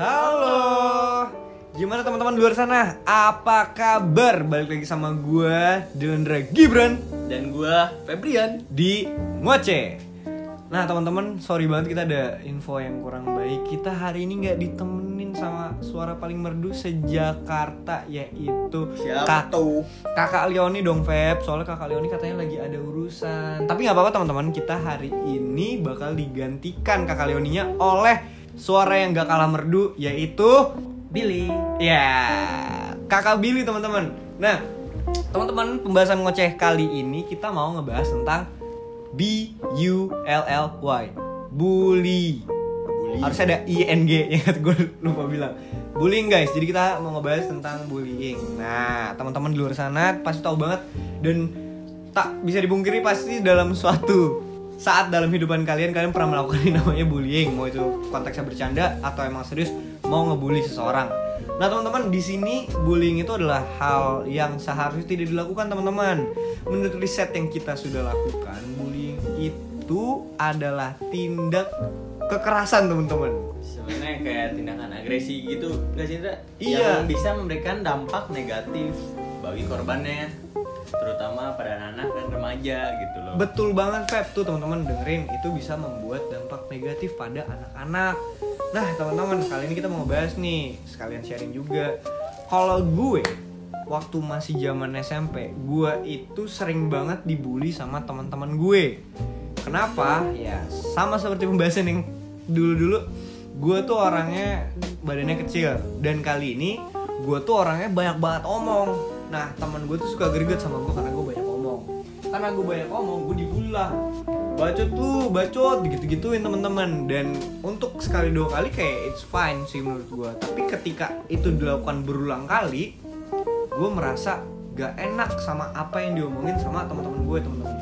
Halo. Gimana teman-teman luar sana? Apa kabar? Balik lagi sama gua Dondra Gibran dan gua Febrian di Ngoce. Nah teman-teman, sorry banget kita ada info yang kurang baik. Kita hari ini nggak ditemenin sama suara paling merdu sejakarta yaitu siapa Kak- tuh Kakak Leoni dong Feb. Soalnya Kakak Leoni katanya lagi ada urusan. Tapi nggak apa-apa teman-teman, kita hari ini bakal digantikan Kakak Leoninya oleh suara yang gak kalah merdu yaitu Billy Ya, kakak Billy teman-teman. Nah, teman-teman pembahasan ngoceh kali ini kita mau ngebahas tentang B U L L Y, bully. bully Harus ada I N G ya, gue lupa bilang. Bullying guys. Jadi kita mau ngebahas tentang bullying. Nah, teman-teman di luar sana pasti tahu banget dan tak bisa dibungkiri pasti dalam suatu saat dalam hidupan kalian kalian pernah melakukan yang namanya bullying mau itu konteksnya bercanda atau emang serius mau ngebully seseorang. Nah teman-teman di sini bullying itu adalah hal yang seharusnya tidak dilakukan teman-teman. Menurut riset yang kita sudah lakukan, bullying itu adalah tindak kekerasan teman-teman. sebenarnya kayak tindakan agresi gitu nggak sih? Iya. yang bisa memberikan dampak negatif bagi korbannya terutama pada anak-anak dan remaja gitu loh Betul banget Feb tuh teman-teman dengerin itu bisa membuat dampak negatif pada anak-anak. Nah teman-teman kali ini kita mau ngebahas nih sekalian sharing juga. Kalau gue waktu masih zaman SMP, gue itu sering banget dibully sama teman-teman gue. Kenapa? Ya sama seperti pembahasan yang dulu-dulu. Gue tuh orangnya badannya kecil dan kali ini gue tuh orangnya banyak banget omong. Nah teman gue tuh suka greget sama gue karena gue banyak omong. Karena gue banyak omong, gue dibully lah. Bacot lu, bacot, gitu-gituin teman-teman. Dan untuk sekali dua kali kayak it's fine sih menurut gue. Tapi ketika itu dilakukan berulang kali, gue merasa gak enak sama apa yang diomongin sama teman-teman gue teman-teman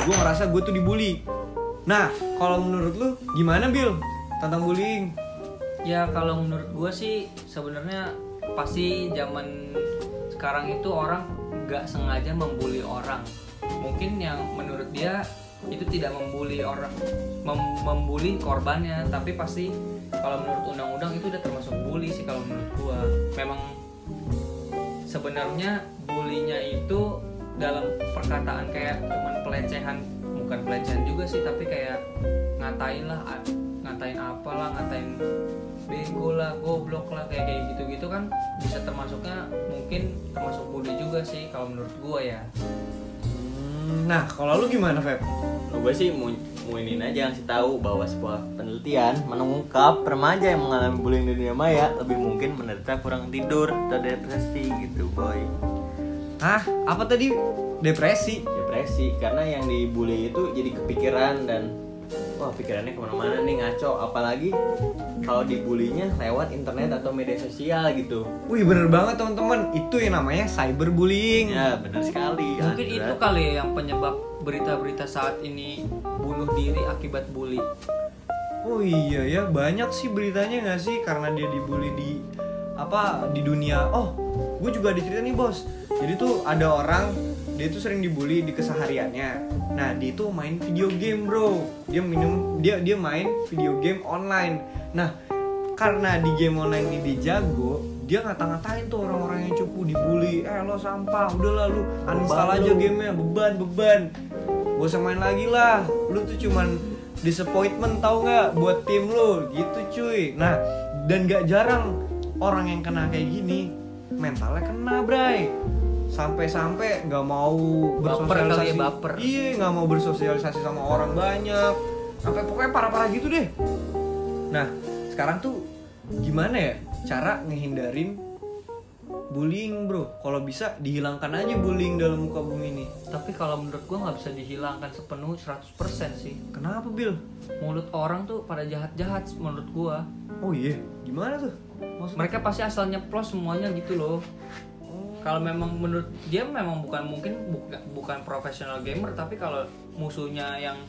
gue ngerasa gue tuh dibully nah kalau menurut lu gimana Bill tentang bullying Ya kalau menurut gue sih sebenarnya pasti zaman sekarang itu orang nggak sengaja membuli orang. Mungkin yang menurut dia itu tidak membuli orang, mem- membuli korbannya, tapi pasti kalau menurut undang-undang itu udah termasuk bully sih kalau menurut gua. Memang sebenarnya bulinya itu dalam perkataan kayak cuman pelecehan, bukan pelecehan juga sih, tapi kayak ngatain lah, ngatain apalah, ngatain bego lah, goblok lah, kayak kayak gitu-gitu kan bisa termasuknya mungkin termasuk bully juga sih kalau menurut gua ya. Hmm, nah kalau lu gimana Feb? Gue sih mau iniin aja ngasih tahu bahwa sebuah penelitian mengungkap remaja yang mengalami bullying di dunia maya lebih mungkin menderita kurang tidur atau depresi gitu boy. Ah apa tadi? Depresi? Depresi karena yang dibully itu jadi kepikiran dan wah pikirannya ke mana-mana nih ngaco apalagi kalau dibulinya lewat internet atau media sosial gitu wih bener banget teman-teman itu yang namanya cyberbullying ya benar sekali Mungkin Andra. itu kali ya yang penyebab berita-berita saat ini bunuh diri akibat bully. Oh iya ya banyak sih beritanya nggak sih karena dia dibully di apa di dunia. Oh, gue juga ada cerita nih bos. Jadi tuh ada orang dia tuh sering dibully di kesehariannya. Nah dia tuh main video game bro. Dia minum dia dia main video game online. Nah karena di game online ini dia jago, dia ngata-ngatain tuh orang-orang yang cupu dibully. Eh lo sampah, udah lah lu uninstall aja gamenya, beban beban. Gak usah main lagi lah. Lu tuh cuman disappointment tau nggak buat tim lu gitu cuy. Nah dan gak jarang orang yang kena kayak gini mentalnya kena bray sampai-sampai nggak mau Baper bersosialisasi kali ya, baper. iya nggak mau bersosialisasi sama orang banyak sampai pokoknya parah-parah gitu deh nah sekarang tuh gimana ya cara ngehindarin bullying bro kalau bisa dihilangkan aja bullying dalam muka bumi ini Tapi kalau menurut gua nggak bisa dihilangkan sepenuh 100% sih. kenapa Bill Mulut orang tuh pada jahat-jahat menurut gua. oh iya gimana tuh Maksudnya? Mereka pasti asal nyeplos semuanya gitu loh. Kalau memang menurut dia memang bukan mungkin bukan bukan profesional gamer tapi kalau musuhnya yang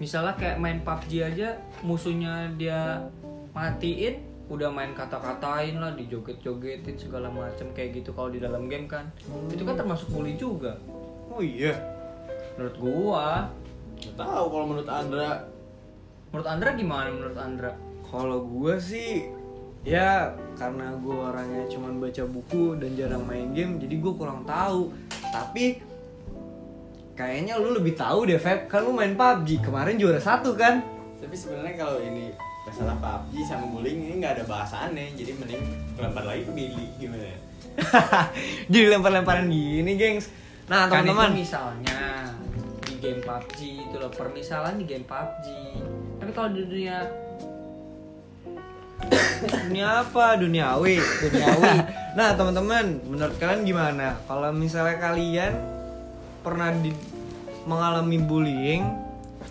misalnya kayak main PUBG aja musuhnya dia matiin udah main kata-katain lah dijoget-jogetin segala macam kayak gitu kalau di dalam game kan. Itu kan termasuk bully juga. Oh iya? Menurut gua. Nggak tahu kalau menurut Andra. Menurut Andra gimana menurut Andra? Kalau gue sih ya karena gue orangnya cuman baca buku dan jarang main game jadi gue kurang tahu. Tapi kayaknya lu lebih tahu deh Feb. Kan lu main PUBG kemarin juara satu kan? Tapi sebenarnya kalau ini masalah PUBG sama bullying ini nggak ada bahasannya, jadi mending lempar lagi ke Billy gimana? jadi lempar-lemparan gini gengs. Nah kan teman-teman. misalnya di game PUBG itu loh permisalan di game PUBG tapi kalau di dunia dunia apa? Duniawi duniawi nah teman-teman menurut kalian gimana? Kalau misalnya kalian pernah di, mengalami bullying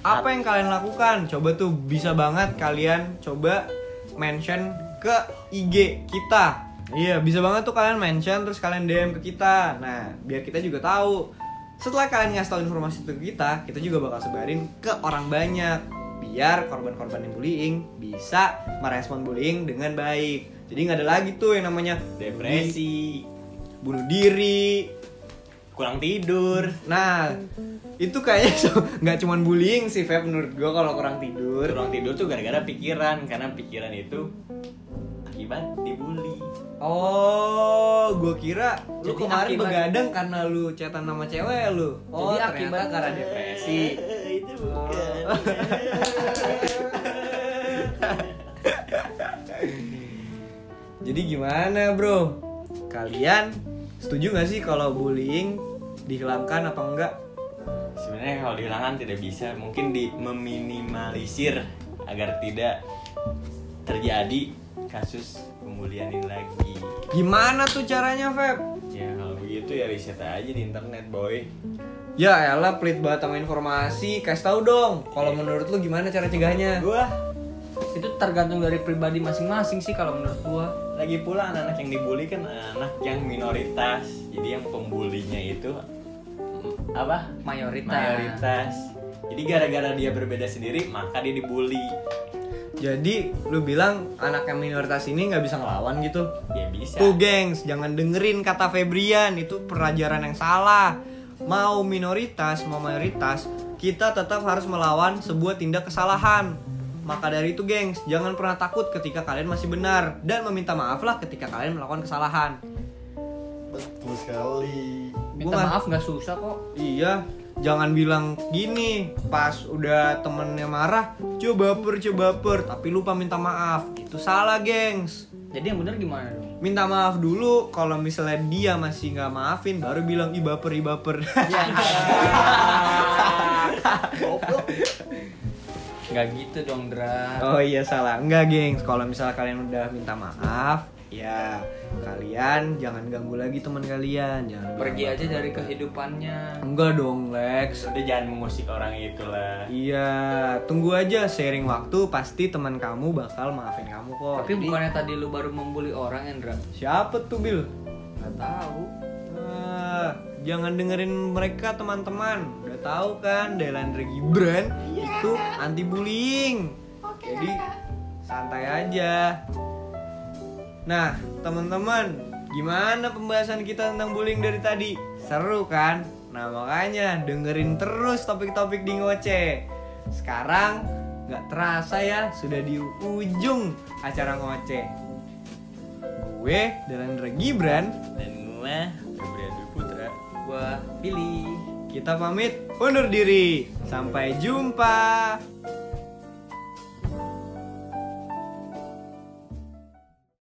apa yang kalian lakukan? Coba tuh bisa banget kalian coba mention ke IG kita. Iya bisa banget tuh kalian mention terus kalian DM ke kita. Nah biar kita juga tahu. Setelah kalian ngasih tahu informasi itu ke kita kita juga bakal sebarin ke orang banyak biar korban-korban yang bullying bisa merespon bullying dengan baik jadi nggak ada lagi tuh yang namanya Depresi, bunuh diri kurang tidur. nah itu kayaknya so- nggak cuman bullying sih Feb menurut gua kalau kurang tidur Kurang tidur tuh gara-gara pikiran, karena pikiran itu akibat dibully. oh gua kira lu Jadi kemarin akibat- begadang karena lu chatan sama cewek lu oh Jadi ternyata akibat- karena depresi itu bukan. jadi gimana bro kalian setuju nggak sih kalau bullying dihilangkan apa enggak Sebenarnya kalau dihilangkan tidak bisa, mungkin di meminimalisir agar tidak terjadi kasus pembulian ini lagi. gimana tuh caranya Feb Ya kalau begitu ya riset aja di internet boy. Ya elah pelit banget sama informasi Kasih tahu dong Kalau menurut lu gimana cara cegahnya Gua itu tergantung dari pribadi masing-masing sih kalau menurut gua lagi pula anak-anak yang dibully kan anak yang minoritas. Jadi yang pembulinya itu apa? mayoritas Mayoritas. Jadi gara-gara dia berbeda sendiri maka dia dibully. Jadi lu bilang anak yang minoritas ini nggak bisa ngelawan gitu Ya bisa. Tuh gengs jangan dengerin kata Febrian Itu pelajaran yang salah Mau minoritas mau mayoritas Kita tetap harus melawan sebuah tindak kesalahan. Maka dari itu gengs Jangan pernah takut ketika kalian masih benar. Dan meminta maaf lah ketika kalian melakukan kesalahan. Betul sekali. minta Gua- maaf nggak susah kok. Iya, jangan bilang gini. Pas udah temennya marah, coba baper, coba baper, tapi lupa minta maaf. Itu salah, gengs. Jadi yang bener gimana dong? Minta maaf dulu, kalau misalnya dia masih nggak maafin, baru bilang i baper, i baper. nggak gitu dong Dra. Oh iya salah, enggak, gengs. Kalau misalnya kalian udah minta maaf, ya kalian jangan ganggu lagi teman kalian, jangan pergi aja dari kehidupannya Enggak dong, Lex. Udah jangan mengusik orang itu lah. Iya, tunggu aja sharing waktu pasti teman kamu bakal maafin kamu kok. tapi Jadi- bukannya tadi lu baru membuli orang Endra Siapa tuh Bill? nggak tahu Ah, jangan dengerin mereka teman-teman. Udah tahu kan Delandre Gibran itu anti bullying. Jadi santai aja. Nah, teman-teman, gimana pembahasan kita tentang bullying dari tadi? Seru kan? Nah, makanya dengerin terus topik-topik di ngoceh. Sekarang nggak terasa ya sudah di ujung acara ngoceh. Gue Delandre Gibran Dan gue Febrian Putra. gua pilih Kita pamit undur diri. Sampai jumpa.